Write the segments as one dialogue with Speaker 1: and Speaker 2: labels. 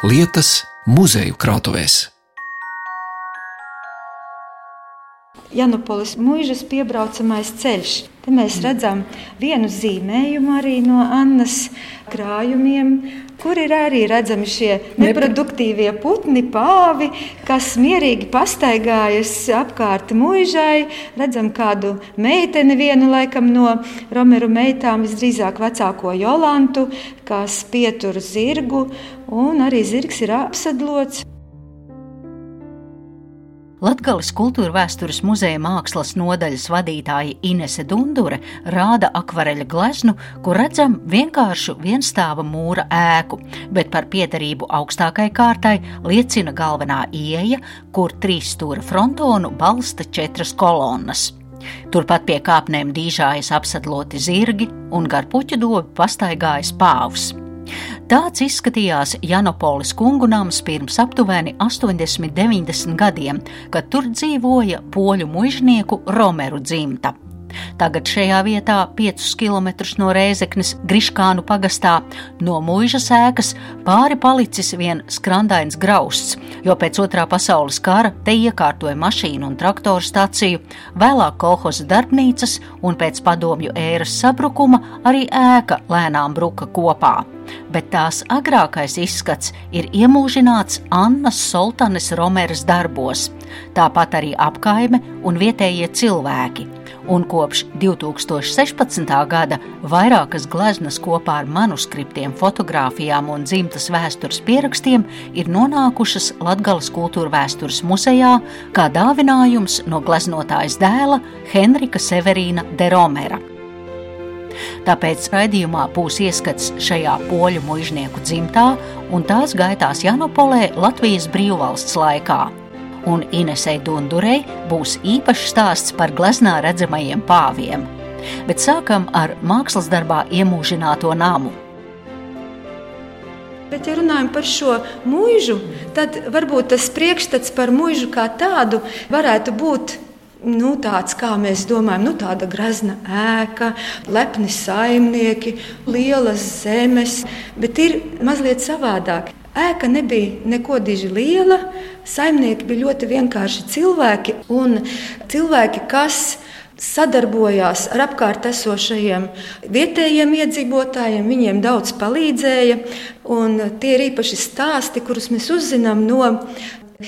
Speaker 1: lietas muzeju krātuvēs.
Speaker 2: Janupolis mūžas piebraucamais ceļš. Te mēs redzam vienu zīmējumu arī no Annas krājumiem, kur ir arī redzami šie neproduktīvie putni, pāvi, kas mierīgi pastaigājas apkārt mūžai. Redzam kādu meiteni, vienu laikam no Romeru meitām, visdrīzāk vecāko Jolantu, kas pietur zirgu, un arī zirgs ir apsadlots.
Speaker 3: Latgales kultūra vēstures muzeja mākslas nodaļas vadītāja Inese Dundure rāda akvareļa gleznu, kur redzam vienkāršu vienstāva mūra ēku, bet par piederību augstākai kārtai liecina galvenā ieeja, kur trīs stūra frontonu balsta četras kolonnas. Turpat pie kāpnēm dīžājas apsadloti zirgi un gar puķu dobu pastaigājas pāvs. Tāds izskatījās Janopolis kungu nams pirms aptuveni 80-90 gadiem, kad tur dzīvoja poļu mužnieku Romeru dzimta. Tagad šajā vietā, 5 km no Rēzeknes, Griškānu pagastā, no mūža sēkas pāri palicis vien skrandains grausts, jo pēc otrā pasaules kara te iekārtoja mašīnu un traktoru staciju, vēlāk kolhoza darbnīcas un pēc padomju ēras sabrukuma arī ēka lēnām bruka kopā bet tās agrākais izskats ir iemūžināts Annas Soltanes Romeras darbos, tāpat arī apkaime un vietējie cilvēki. Un kopš 2016. gada vairākas gleznas kopā ar manuskriptiem, fotografijām un dzimtas vēstures pierakstiem ir nonākušas Latgales kultūra vēstures muzejā kā dāvinājums no gleznotājas dēla Henrika Severīna de Romera. Tāpēc raidījumā būs ieskats šajā poļu mužnieku dzimtā un tās gaitās Janopolē Latvijas brīvvalsts laikā. Un Inesei Dundurei būs īpašs stāsts par gleznā redzamajiem pāviem. Bet sākam ar mākslas darbā iemūžināto namu.
Speaker 2: Bet, ja runājam par šo mūžu, tad varbūt tas priekšstats par mūžu kā tādu varētu būt nu, tāds, kā mēs domājam, nu, tāda grazna ēka, lepni saimnieki, lielas zemes, bet ir mazliet savādāk. Ēka nebija neko diži liela, saimnieki bija ļoti vienkārši cilvēki un cilvēki, kas sadarbojās ar apkārt esošajiem vietējiem iedzīvotājiem. Viņiem daudz palīdzēja. Tie ir īpaši stāsti, kurus mēs uzzinām no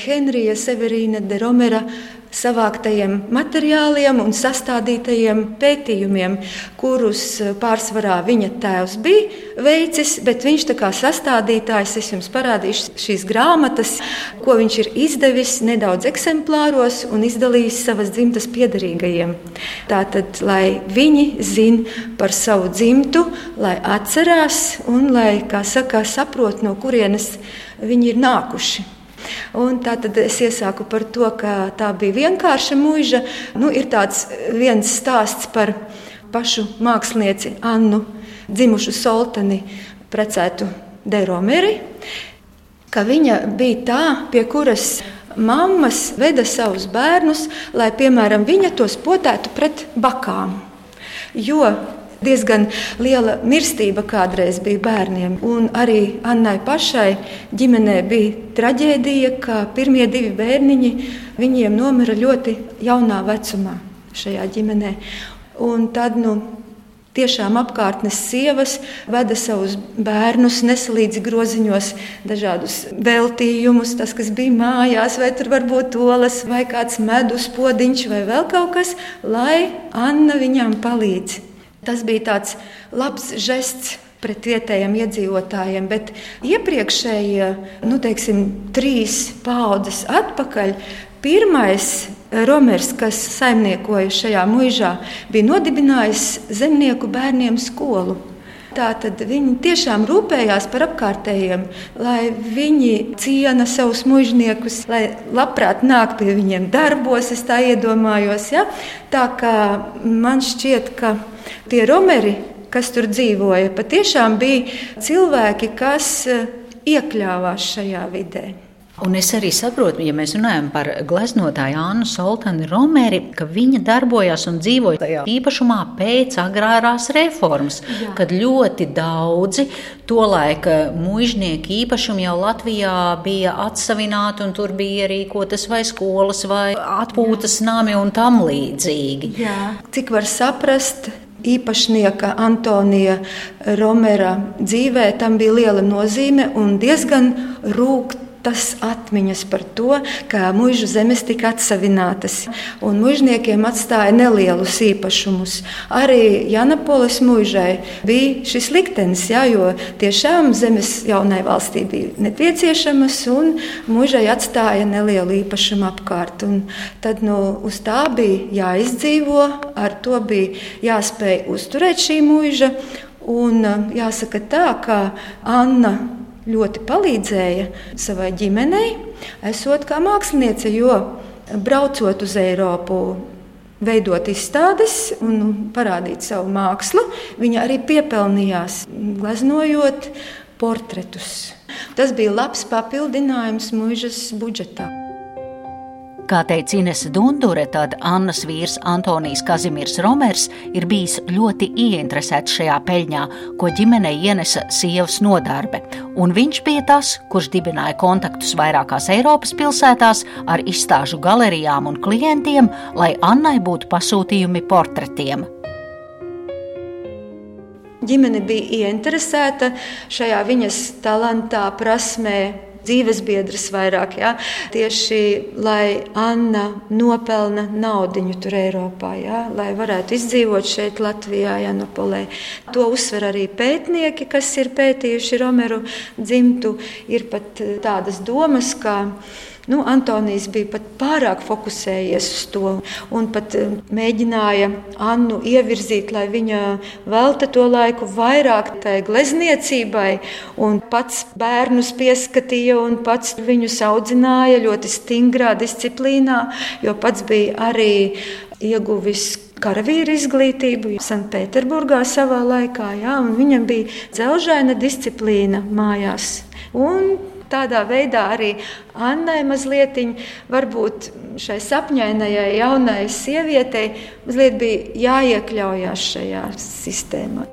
Speaker 2: Henrija Severīna de Romera savāktajiem materiāliem un sastādītajiem pētījumiem, kurus eh, pārsvarā viņa tēvs bija veicis, bet viņš tā kā sastādītājs, es jums parādīšu šīs grāmatas, ko viņš ir izdevis nedaudz eksemplāros un izdalījis savas dzimtas piedarīgajiem. Tātad, lai viņi zin par savu dzimtu, lai atcerās un lai, kā saka, saprot, no kurienes viņi ir nākuši. Un tā tad es iesāku par to, ka tā bija vienkārša mūža. Nu, ir tāds viens stāsts par pašu mākslinieci Annu, dzimušu Soltani, precētu Deromeri, ka viņa bija tā, pie kuras mammas veda savus bērnus, lai, piemēram, viņa tos potētu pret bakām. Jo diezgan liela mirstība kādreiz bija bērniem. Un arī Annai pašai ģimenē bija traģēdija, ka pirmie divi bērniņi viņiem nomira ļoti jaunā vecumā šajā ģimenē. Un tad, nu, Tiešām apkārtnes sievas veda savus bērnus, nesalīdzi groziņos dažādus veltījumus, tas, kas bija mājās, vai tur varbūt olas, vai kāds medus podiņš, vai vēl kaut kas, lai Anna viņām palīdz. Tas bija tāds labs žests pret vietējiem iedzīvotājiem, bet iepriekšējie, nu, teiksim, trīs paudzes atpakaļ, pirmais Romers, kas saimniekoja šajā mūžā, bija nodibinājis zemnieku bērniem skolu. Tātad viņi tiešām rūpējās par apkārtējiem, lai viņi ciena savus mužniekus, lai labprāt nāk pie viņiem darbos, es tā iedomājos. Ja? Tā kā man šķiet, ka tie romeri, kas tur dzīvoja, patiešām bija cilvēki, kas eh, iekļāvās šajā vidē.
Speaker 3: Un es arī saprotu, ja mēs runājam par gleznotāju Annu Soltani Romeri, ka viņa darbojās un dzīvoja tajā īpašumā pēc agrārās reformas, Jā. kad ļoti daudzi tolaik mužnieku īpašumi jau Latvijā bija atsavināti, un tur bija ierīkotas vai skolas vai atpūtas Jā. nami un tam līdzīgi.
Speaker 2: Jā. Cik var saprast, īpašnieka Antonija Romera dzīvē tam bija liela nozīme un diezgan rūkt tas atmiņas par to, ka mūža zemes tika atsavinātas un mužniekiem atstāja nelielus īpašumus. Arī Janapolis mūžai bija šis liktenis, jā, jo tiešām zemes jaunai valstī bija nepieciešamas un mūžai atstāja nelielu īpašumu apkārt. Un tad nu, uz tā bija jāizdzīvo, ar to bija jāspēj uzturēt šī mūža. Un jāsaka tā, ka Anna ļoti palīdzēja savai ģimenei, esot kā māksliniece, jo braucot uz Eiropu, veidot izstādes un parādīt savu mākslu, viņa arī piepelnījās, gleznojot portretus. Tas bija labs papildinājums mūžas budžetā.
Speaker 3: Kā teica Inese Dundure, tad Annas vīrs Antonijs Kazimirs Romers ir bijis ļoti ieinteresēts šajā peļņā, ko ģimenei ienesa sievas nodarbe, un viņš bija tas, kurš dibināja kontaktus vairākās Eiropas pilsētās ar izstāžu galerijām un klientiem, lai Annai būtu pasūtījumi portretiem.
Speaker 2: Ģimene bija ieinteresēta šajā viņas talantā, prasmē, dzīves biedrs vairāk. Ja? Tieši lai Anna nopelna naudu tur Eiropā, ja? lai varētu izdzīvot šeit, Latvijā, Janopolē. To uzsver arī pētnieki, kas ir pētījuši Romeru dzimtu. Ir pat tādas domas, ka Nu, Antonijs bija pat pārāk fokusējies uz to un pat eh, mēģināja Annu ievirzīt, lai viņa velta to laiku vairāk tai glezniecībai, pats bērnus pieskatīja un pats viņus audzināja ļoti stingrā disciplīnā, jo pats bija arī ieguvis karavīru izglītību Sanktpēterburgā savā laikā. Jā, viņam bija dzelžaina disciplīna mājās. Un tādā veidā arī Annai mazliet, varbūt šai sapņainajai jaunai sievietei, mazliet bija jāiekļaujas šajā sistēmā.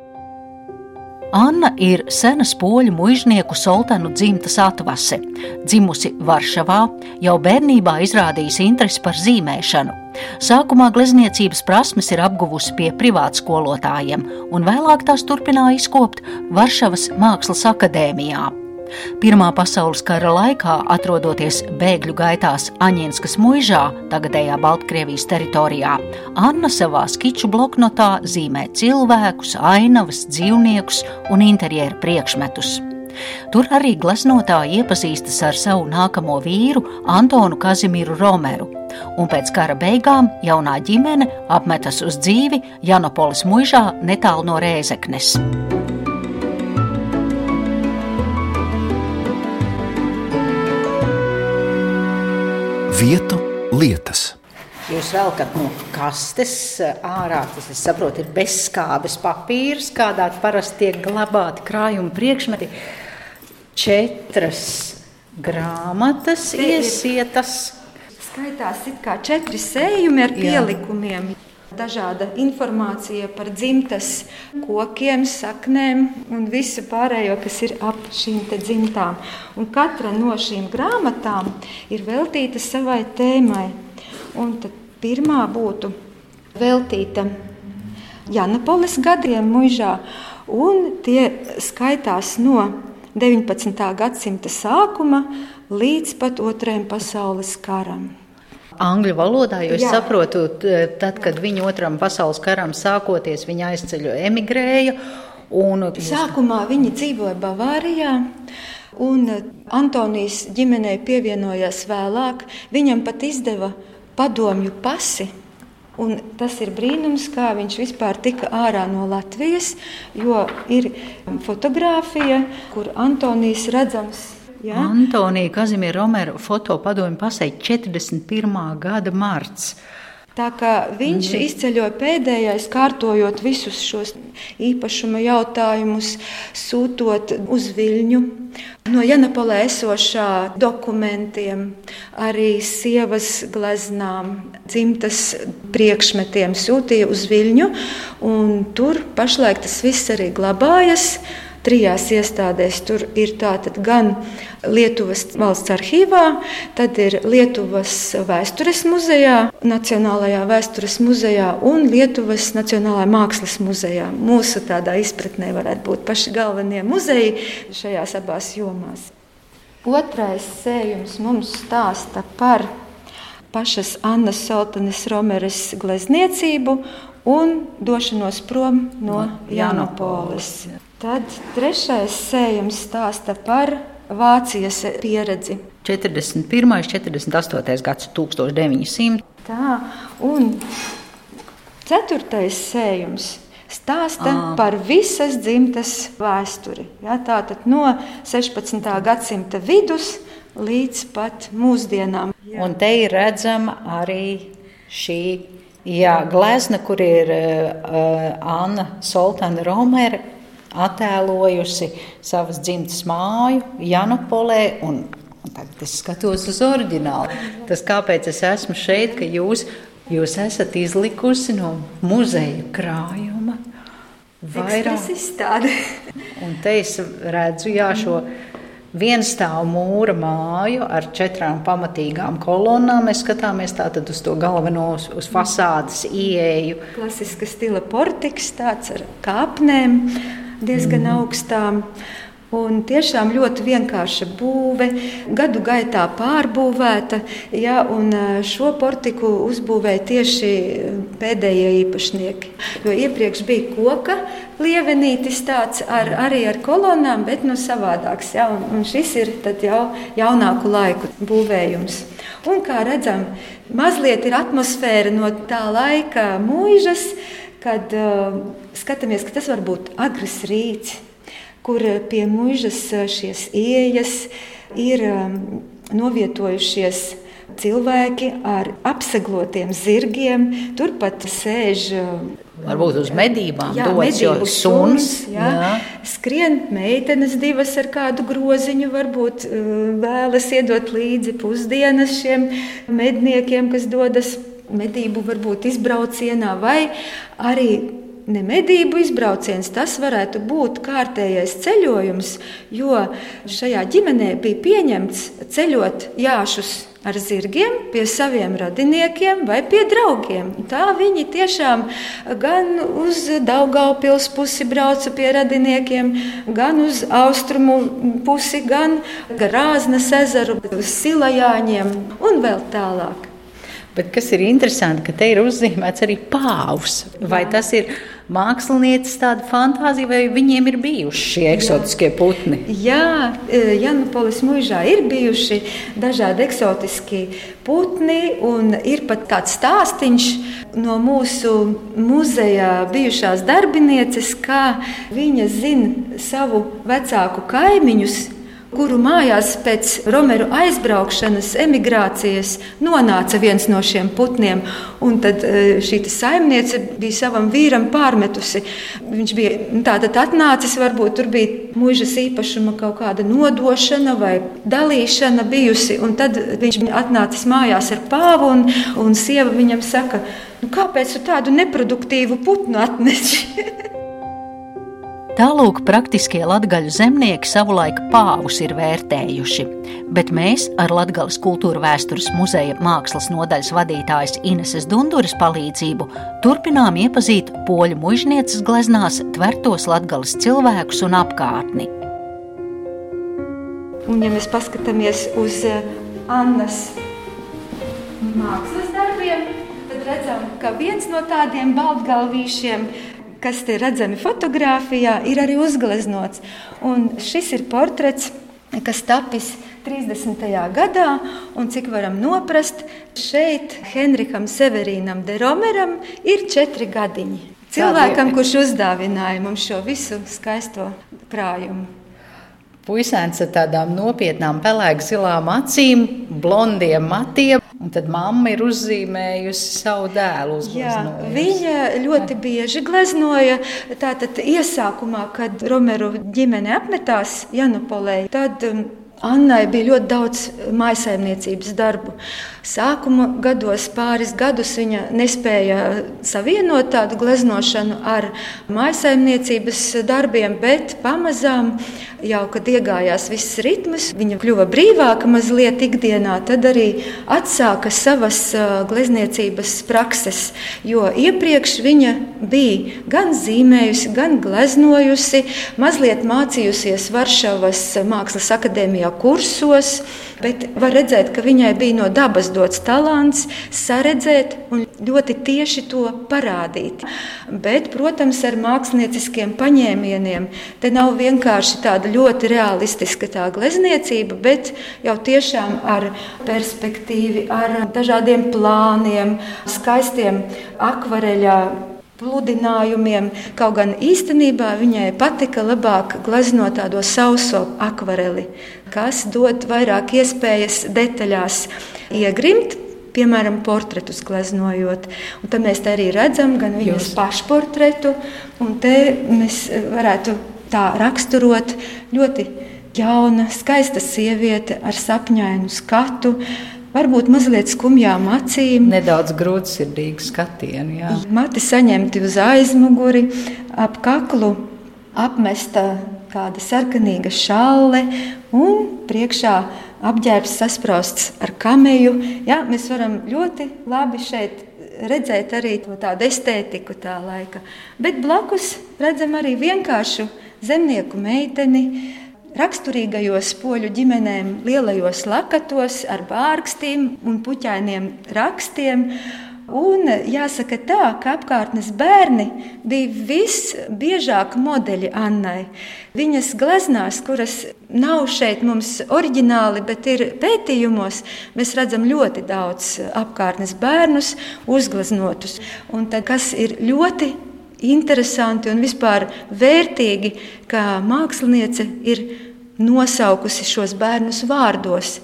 Speaker 3: Anna ir senas poļu mužnieku Soltanu dzimtas atvase. Dzimusi Varšavā, jau bērnībā izrādījusi interesi par zīmēšanu. Sākumā glezniecības prasmes ir apguvusi pie privātskolotājiem, un vēlāk tās turpināja izkopt Varšavas Mākslas akadēmijā. Pirmā pasaules kara laikā, atrodoties bēgļu gaitās Aņinskas muižā, tagadējā Baltkrievijas teritorijā, Anna savā skiču bloknotā zīmē cilvēkus, ainavas, dzīvniekus un interjeru priekšmetus. Tur arī gleznotāja iepazīstas ar savu nākamo vīru, Antonu Kazimieru Romeru, un pēc kara beigām jaunā ģimene apmetas uz dzīvi Janopolis muižā netālu no Rēzeknes.
Speaker 1: Vietu lietas.
Speaker 3: Jūs velkat no kastes ārā, tas, es saprotu, ir bezskābes papīrs, kādā parasti tiek glabāti krājuma priekšmeti. Četras grāmatas iesietas.
Speaker 2: Skaitās it kā četri sējumi ar pielikumiem. Jā dažāda informācija par dzimtas kokiem, saknēm un visu pārējo, kas ir ap šīm dzimtām. Un katra no šīm grāmatām ir veltīta savai tēmai. Un pirmā būtu veltīta Janapolis gadiem mūžā, un tie skaitās no 19. gadsimta sākuma līdz pat otrajam pasaules karam
Speaker 3: angļu valodā, jo es Jā. saprotu, tad, kad viņa otram pasaules karam sākoties, viņa aizceļo, emigrēja.
Speaker 2: Un... Sākumā viņi dzīvoja Bavārijā. Un Antonijas ģimenei pievienojās vēlāk. Viņam pat izdeva padomju pasi. Un tas ir brīnums, kā viņš vispār tika ārā no Latvijas, jo ir fotografija, kur Antonijs redzams
Speaker 3: Ja? Antonija Kazimiera Romera fotopadomu pasēja 41. gada marts.
Speaker 2: Tā kā viņš mm. izceļoja pēdējais, kārtojot visus šos īpašuma jautājumus, sūtot uz Viļņu. no Janapolē esošā dokumentiem, arī sievas gleznām, dzimtas priekšmetiem sūtīja uz Viļņu. Tur pašlaik tas viss arī glabājas trijās iestādēs. Tur ir tātad gan Lietuvas valsts arhīvā, tad ir Lietuvas vēstures muzejā, Nacionālajā vēstures muzejā un Lietuvas Nacionālajā mākslas muzejā. Mūsu tādā izpratnē varētu būt paši galvenie muzeji šajās abās jomās. Otrais sējums mums stāsta par pašas Annas Soltanes Romeres glezniecību un došanos prom no Janopolis. Tad trešais sējums stāsta par Vācijas pieredzi.
Speaker 3: 41. un 48. gads, 1900.
Speaker 2: Tā, un ceturtais sējums stāsta à. par visas dzimtas vēsturi. Ja, Tātad no 16. gadsimta vidus līdz pat mūsdienām.
Speaker 3: Jā. Un te ir redzama arī šī jā, glezna, kur ir uh, Anna Soltana Romere attēlojusi savas dzimtas māju un tagad es skatos uz oriģinālu. Tas, kāpēc es esmu šeit, ka jūs, jūs esat izlikusi no muzeja krājuma
Speaker 2: vairāk izstādi.
Speaker 3: un te es redzu, jā, šo vienstāvu mūra māju ar četrām pamatīgām kolonnām. Mēs skatāmies tātad uz to galveno, uz fasādes ieeju.
Speaker 2: Klasiska stila portiks tāds ar kāpnēm diezgan mm. augstām. Un tiešām ļoti vienkārša būve, gadu gaitā pārbūvēta. Ja, šo portiku uzbūvēja tieši pēdējie īpašnieki. Jo iepriekš bija koka lievenītis, tāds ar, arī ar kolonām, bet nu, savādāks. Ja, un, un šis ir jau jaunāku laiku būvējums. Un, kā redzam, mazliet ir atmosfēra no tā laika mūžas kad uh, skatāmies, ka tas var būt agrs rīts, kur pie mūžas šīs ieejas ir um, novietojušies cilvēki ar apseglotiem zirgiem. Turpat sēž.
Speaker 3: Varbūt uz medībām
Speaker 2: jā,
Speaker 3: dodas,
Speaker 2: medību suns. Jā. Jā. Skrien meitenes divas ar kādu groziņu, varbūt vēlas iedot līdzi pusdienas šiem medniekiem, kas dodas medību varbūt izbraucienā vai arī ne medību izbrauciens, tas varētu būt kārtējais ceļojums, jo šajā ģimenē bija pieņemts ceļot jāšus ar zirgiem pie saviem radiniekiem vai pie draugiem. Tā viņi tiešām gan uz Daugaupils pusi brauca pie radiniekiem, gan uz austrumu pusi, gan Grāznas ezeru, uz Silajāņiem un vēl tālāk.
Speaker 3: Bet kas ir interesanti, ka te ir uzzīmēts arī pāvs. Vai Jā. tas ir mākslinieces tāda fantāzija, vai viņiem ir bijuši šie eksotiskie putni?
Speaker 2: Jā, e, Janupolis mūžā ir bijuši dažādi eksotiski putni, un ir pat tāds stāstīns no mūsu muzeja bijušās darbinieces, kā viņa zina savu vecāku kaimiņus kuru mājās pēc Romeru aizbraukšanas, emigrācijas nonāca viens no šiem putniem. Un tad e, šī saimniece bija savam vīram pārmetusi. Viņš bija nu, tātad atnācis, varbūt tur bija mūžas īpašuma kaut kāda nodošana vai dalīšana bijusi. Un tad viņš atnācis mājās ar pāvu, un, un sieva viņam saka, nu, kāpēc tu tādu neproduktīvu putnu atneši?
Speaker 3: Tālūk, praktiskie latgaļu zemnieki savulaik pāvus ir vērtējuši, bet mēs ar Latgales kultūra vēstures muzeja mākslas nodaļas vadītājas Ineses Dunduras palīdzību turpinām iepazīt poļu mužnieces gleznās tvertos latgales cilvēkus un apkārtni.
Speaker 2: Un, ja mēs paskatāmies uz eh, Annas mākslas darbiem, tad redzam, ka viens no tādiem baltgalvīšiem kas te redzami fotografijā, ir arī uzgleznots. Un šis ir portrets, kas tapis 30. gadā, un cik varam noprast, šeit Henrikam Severīnam de Romeram ir četri gadiņi. Cilvēkam, kurš uzdāvināja mums šo visu skaisto krājumu.
Speaker 3: Puisēns ar tādām nopietnām, pelēkām zilām acīm, blondiem matiem. Un tad mamma ir uzzīmējusi savu dēlu.
Speaker 2: Jā, viņa ļoti bieži gleznoja. Tātad iesākumā, kad Romeru ģimene apmetās Janupolē, tad um, Annai bija ļoti daudz maisaimniecības darbu. Sākuma gados, pāris gadus, viņa nespēja savienot tādu gleznošanu ar maisaimniecības darbiem, bet pamazām, jau kad iegājās viss ritms, viņa kļuva brīvāka mazliet ikdienā, tad arī atsāka savas glezniecības prakses. Jo iepriekš viņa bija gan zīmējusi, gan gleznojusi, mazliet mācījusies Varšavas Mākslas akadēmijā kursos, bet var redzēt, ka viņai bija no dabas dots talants, saredzēt un ļoti tieši to parādīt. Bet, protams, ar mākslinieciskiem paņēmieniem. Te nav vienkārši tāda ļoti realistiska tā glezniecība, bet jau tiešām ar perspektīvu, ar dažādiem plāniem, skaistiem akvareļā pludinājumiem. Kaut gan īstenībā viņai patika labāk glaznot tādo sauso akvareli, kas dod vairāk iespējas detaļās iegrimt. Piemēram, portretus gleznojot. Un tad mēs arī redzam gan viņas Jūs. pašportretu, un te mēs varētu tā raksturot ļoti jauna, skaista sieviete ar sapņainu skatu, Varbūt mazliet skumjām acīm.
Speaker 3: Nedaudz grūtsirdīgu skatienu. Jā.
Speaker 2: Mati saņemti uz aizmuguri, ap kaklu apmesta kāda sarkanīga šalle un priekšā apģērbs sasprāsts ar kameju. Jā, mēs varam ļoti labi šeit redzēt arī tādu estētiku tā laika. Bet blakus redzam arī vienkāršu zemnieku meiteni raksturīgajos poļu ģimenēm lielajos lakatos ar bārkstīm un puķainiem rakstiem. Un jāsaka tā, ka apkārtnes bērni bija visbiežāk modeļi Annai. Viņas gleznās, kuras nav šeit mums oriģināli, bet ir pētījumos, mēs redzam ļoti daudz apkārtnes bērnus uzgleznotus. Un tad, kas ir ļoti interesanti un vispār vērtīgi, ka māksliniece ir nosaukusi šos bērnus vārdos.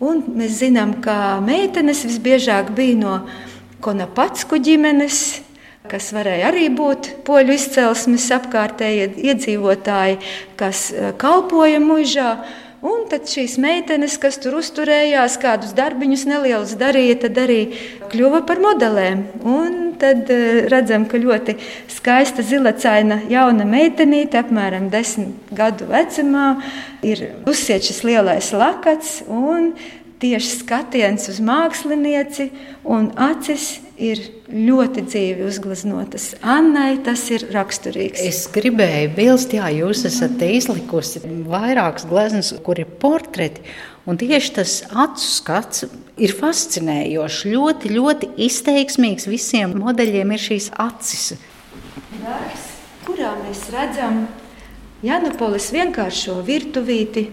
Speaker 2: Un mēs zinām, ka meitenes visbiežāk bija no Konapatsku ģimenes, kas varēja arī būt poļu izcelsmes apkārtējie iedzīvotāji, kas eh, kalpoja mužā. Un tad šīs meitenes, kas tur uzturējās, kādus darbiņus nelielus darīja, tad arī kļuva par modelēm. Un tad uh, redzam, ka ļoti skaista zilacaina jauna meitenīte, apmēram desmit gadu vecumā, ir uzsiet šis lielais lakats un tieši skatiens uz mākslinieci un acis ir ļoti dzīvi uzgleznotas. Annai tas ir raksturīgs.
Speaker 3: Es gribēju bilst, jā, jūs esat izlikusi vairākas gleznas, kur ir portreti. Un tieši tas acu skats ir fascinējošs. Ļoti, ļoti izteiksmīgs. Visiem modeļiem ir šīs acis.
Speaker 2: Darbs, kurā mēs redzam Janupolis vienkāršo virtuvīti,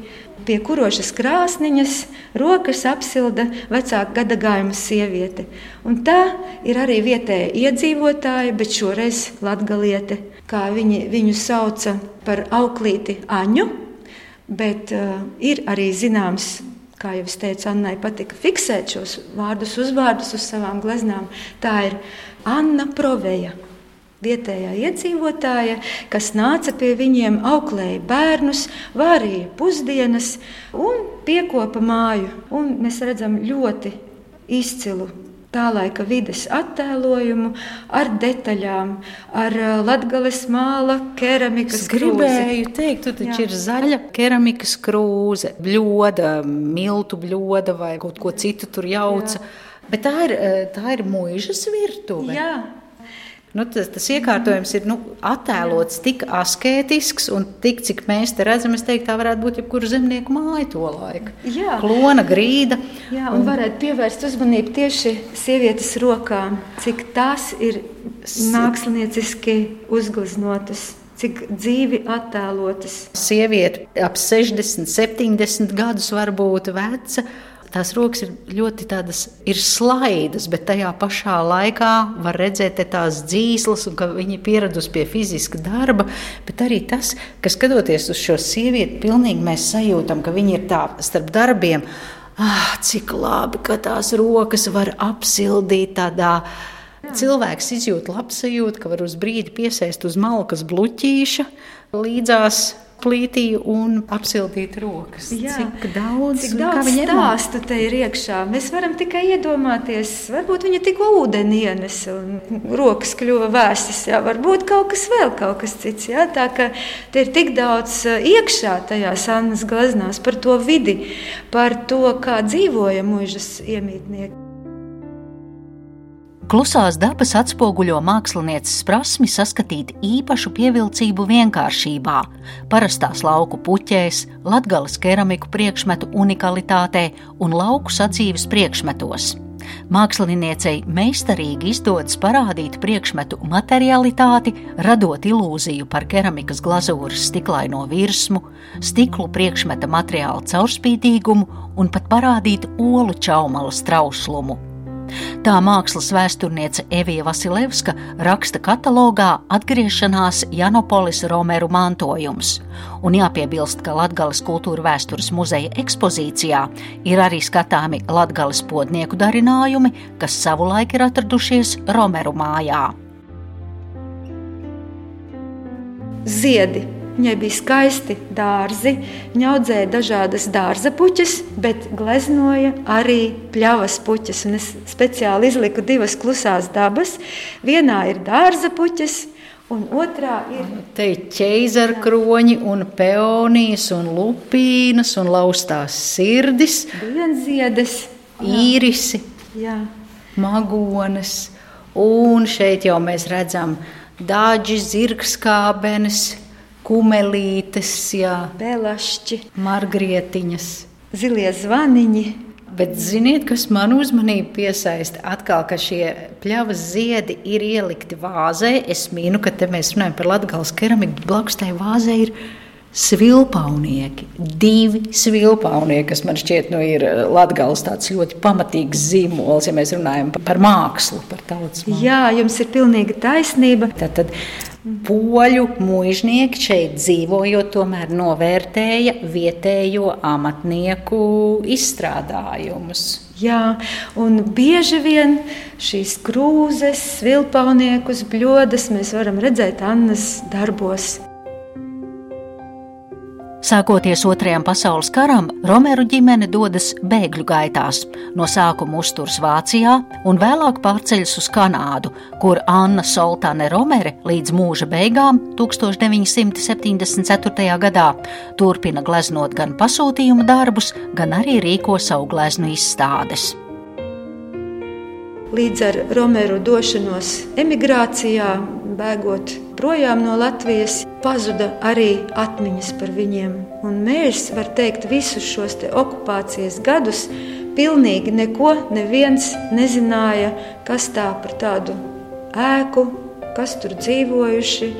Speaker 2: pie kurošas krāsniņas rokas apsilda vecāka gadagājuma sieviete. Un tā ir arī vietēja iedzīvotāja, bet šoreiz latgaliete, kā viņi viņu sauca par auklīti Aņu, bet uh, ir arī zināms kā jau es teicu, Annai patika fiksēt šos vārdus, uzvārdus uz savām gleznām. Tā ir Anna Proveja vietējā iedzīvotāja, kas nāca pie viņiem, auklēja bērnus, vārīja pusdienas un piekopa māju. Un mēs redzam ļoti izcilu tā laika vides attēlojumu ar detaļām, ar uh, latgales māla, keramikas
Speaker 3: krūzi. Gribēju teikt, tu taču Jā. ir zaļa keramikas krūze, bļoda, miltu bļoda vai kaut ko citu tur jauca. Jā. Bet tā ir, uh, tā ir mūžas virtuve.
Speaker 2: Jā,
Speaker 3: Nu, tas, tas iekārtojums ir nu, attēlots tik askētisks, un tik, cik mēs te redzam, es teiktu, tā varētu būt jebkura zemnieku māja to laiku. Jā. Klona, grīda.
Speaker 2: Jā, un, un varētu pievērst uzmanību tieši sievietes rokām, cik tās ir mākslinieciski uzgleznotas cik dzīvi attēlotas.
Speaker 3: Sieviete ap 60, 70 gadus var būt veca, Tās rokas ir ļoti tādas, ir slaidas, bet tajā pašā laikā var redzēt tās dzīslas, un ka viņi ir pieradusi pie fiziska darba. Bet arī tas, ka skatoties uz šo sievieti, pilnīgi mēs sajūtam, ka viņi ir tā starp darbiem ah, cik labi, ka tās rokas var apsildīt tādā. Cilvēks izjūt labsajūtu, ka var uz brīdi piesēst uz malkas bluķīša līdzās plītī un apsildīt rokas.
Speaker 2: Jā.
Speaker 3: Cik daudz,
Speaker 2: Cik daudz stāstu te ir iekšā. Mēs varam tikai iedomāties, varbūt viņa tikko ūdeni ienesa un rokas kļuva vēsas. Jā. Varbūt kaut kas vēl, kaut kas cits. Jā. Tā ka te ir tik daudz iekšā tajās Annas glaznās par to vidi, par to, kā dzīvoja mūžas iemītnieki.
Speaker 3: Klusās dabas atspoguļo mākslinieces prasmi saskatīt īpašu pievilcību vienkāršībā, parastās lauku puķēs, latgales keramiku priekšmetu unikalitātē un lauku sadzīves priekšmetos. Māksliniecei meistarīgi izdodas parādīt priekšmetu materialitāti, radot ilūziju par keramikas glazūras stiklaino virsmu, stiklu priekšmeta materiāla caurspīdīgumu un pat parādīt olu čaumala trauslumu. Tā mākslas vēsturniece Evija Vasilevska raksta katalogā Atgriešanās Janopolis Romeru mantojums. Un jāpiebilst, ka Latgales kultūra vēstures muzeja ekspozīcijā ir arī skatāmi Latgales podnieku darinājumi, kas savulaik ir atradušies Romeru mājā.
Speaker 2: Ziedi Viņai bija skaisti dārzi, viņa audzēja dažādas dārza puķes, bet gleznoja arī pļavas puķes. Un es speciāli izliku divas klusās dabas. Vienā ir dārza puķes, Un otrā ir
Speaker 3: te ķēzara kroņi, un peonijas, un lupīnas, un laustās sirdis,
Speaker 2: dienas,
Speaker 3: īrisi, jā. magonas. Un šeit jau mēs redzam dāģi, zirgskābenes, kumelītes, jā,
Speaker 2: belašķi,
Speaker 3: margrietiņas,
Speaker 2: zilie zvaniņi.
Speaker 3: Bet ziniet, kas man uzmanību piesaista? Atkal, ka šie pļavas ziedi ir ielikti vāzē. Es mīnu, ka te mēs runājam par latgales keramiku. Blakus tai vāzē ir svilpaunieki. Divi svilpaunieki, kas man šķiet, nu, ir latgales tāds ļoti pamatīgs zīmols, ja mēs runājam par mākslu, par tautas mākslu.
Speaker 2: Jā, jums ir pilnīga taisnība.
Speaker 3: Tad, tad Poļu mūžnieki šeit dzīvojot, tomēr novērtēja vietējo amatnieku izstrādājumus.
Speaker 2: Jā, un bieži vien šīs krūzes, vilpauniekus, bļodas mēs varam redzēt Annas darbos.
Speaker 3: Sākoties Otrajam pasaules karam, Romeru ģimene dodas bēgļu gaitās. No sākuma uzturs Vācijā un vēlāk pārceļas uz Kanādu, kur Anna Soltāne Romere līdz mūža beigām 1974. gadā turpina gleznot gan pasūtījuma darbus, gan arī rīko savu gleznu izstādes.
Speaker 2: Līdz ar Romeru došanos emigrācijā, bēgot projām no Latvijas, pazuda arī atmiņas par viņiem. Un mēs, var teikt, visus šos okupācijas gadus pilnīgi neko neviens nezināja, kas tā par tādu ēku, kas tur dzīvojuši.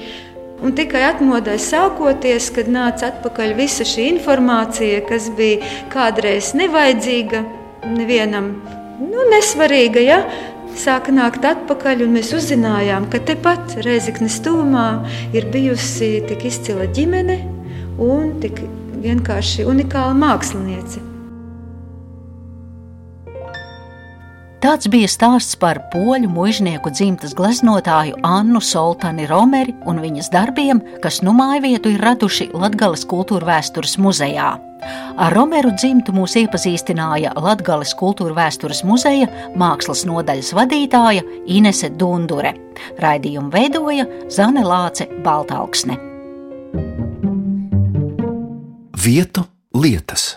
Speaker 2: Un tikai atmodai sākoties, kad nāca atpakaļ visa šī informācija, kas bija kādreiz nevajadzīga, nevienam nu, nesvarīga. Ja? Sāka nākt atpakaļ, un mēs uzzinājām, ka tepat Reizeknas tūmā ir bijusi tik izcila ģimene un tik vienkārši unikāla māksliniece.
Speaker 3: Tāds bija stāsts par poļu mužnieku dzimtas gleznotāju Annu Soltani Romeri un viņas darbiem, kas nu mājvietu ir raduši Latgales kultūra vēstures muzejā. Ar Romeru dzimtu mūs iepazīstināja Latgales kultūra vēstures muzeja mākslas nodaļas vadītāja Inese Dundure. Raidījumu veidoja Zane Lāce Baltalksne.
Speaker 1: Vietu lietas.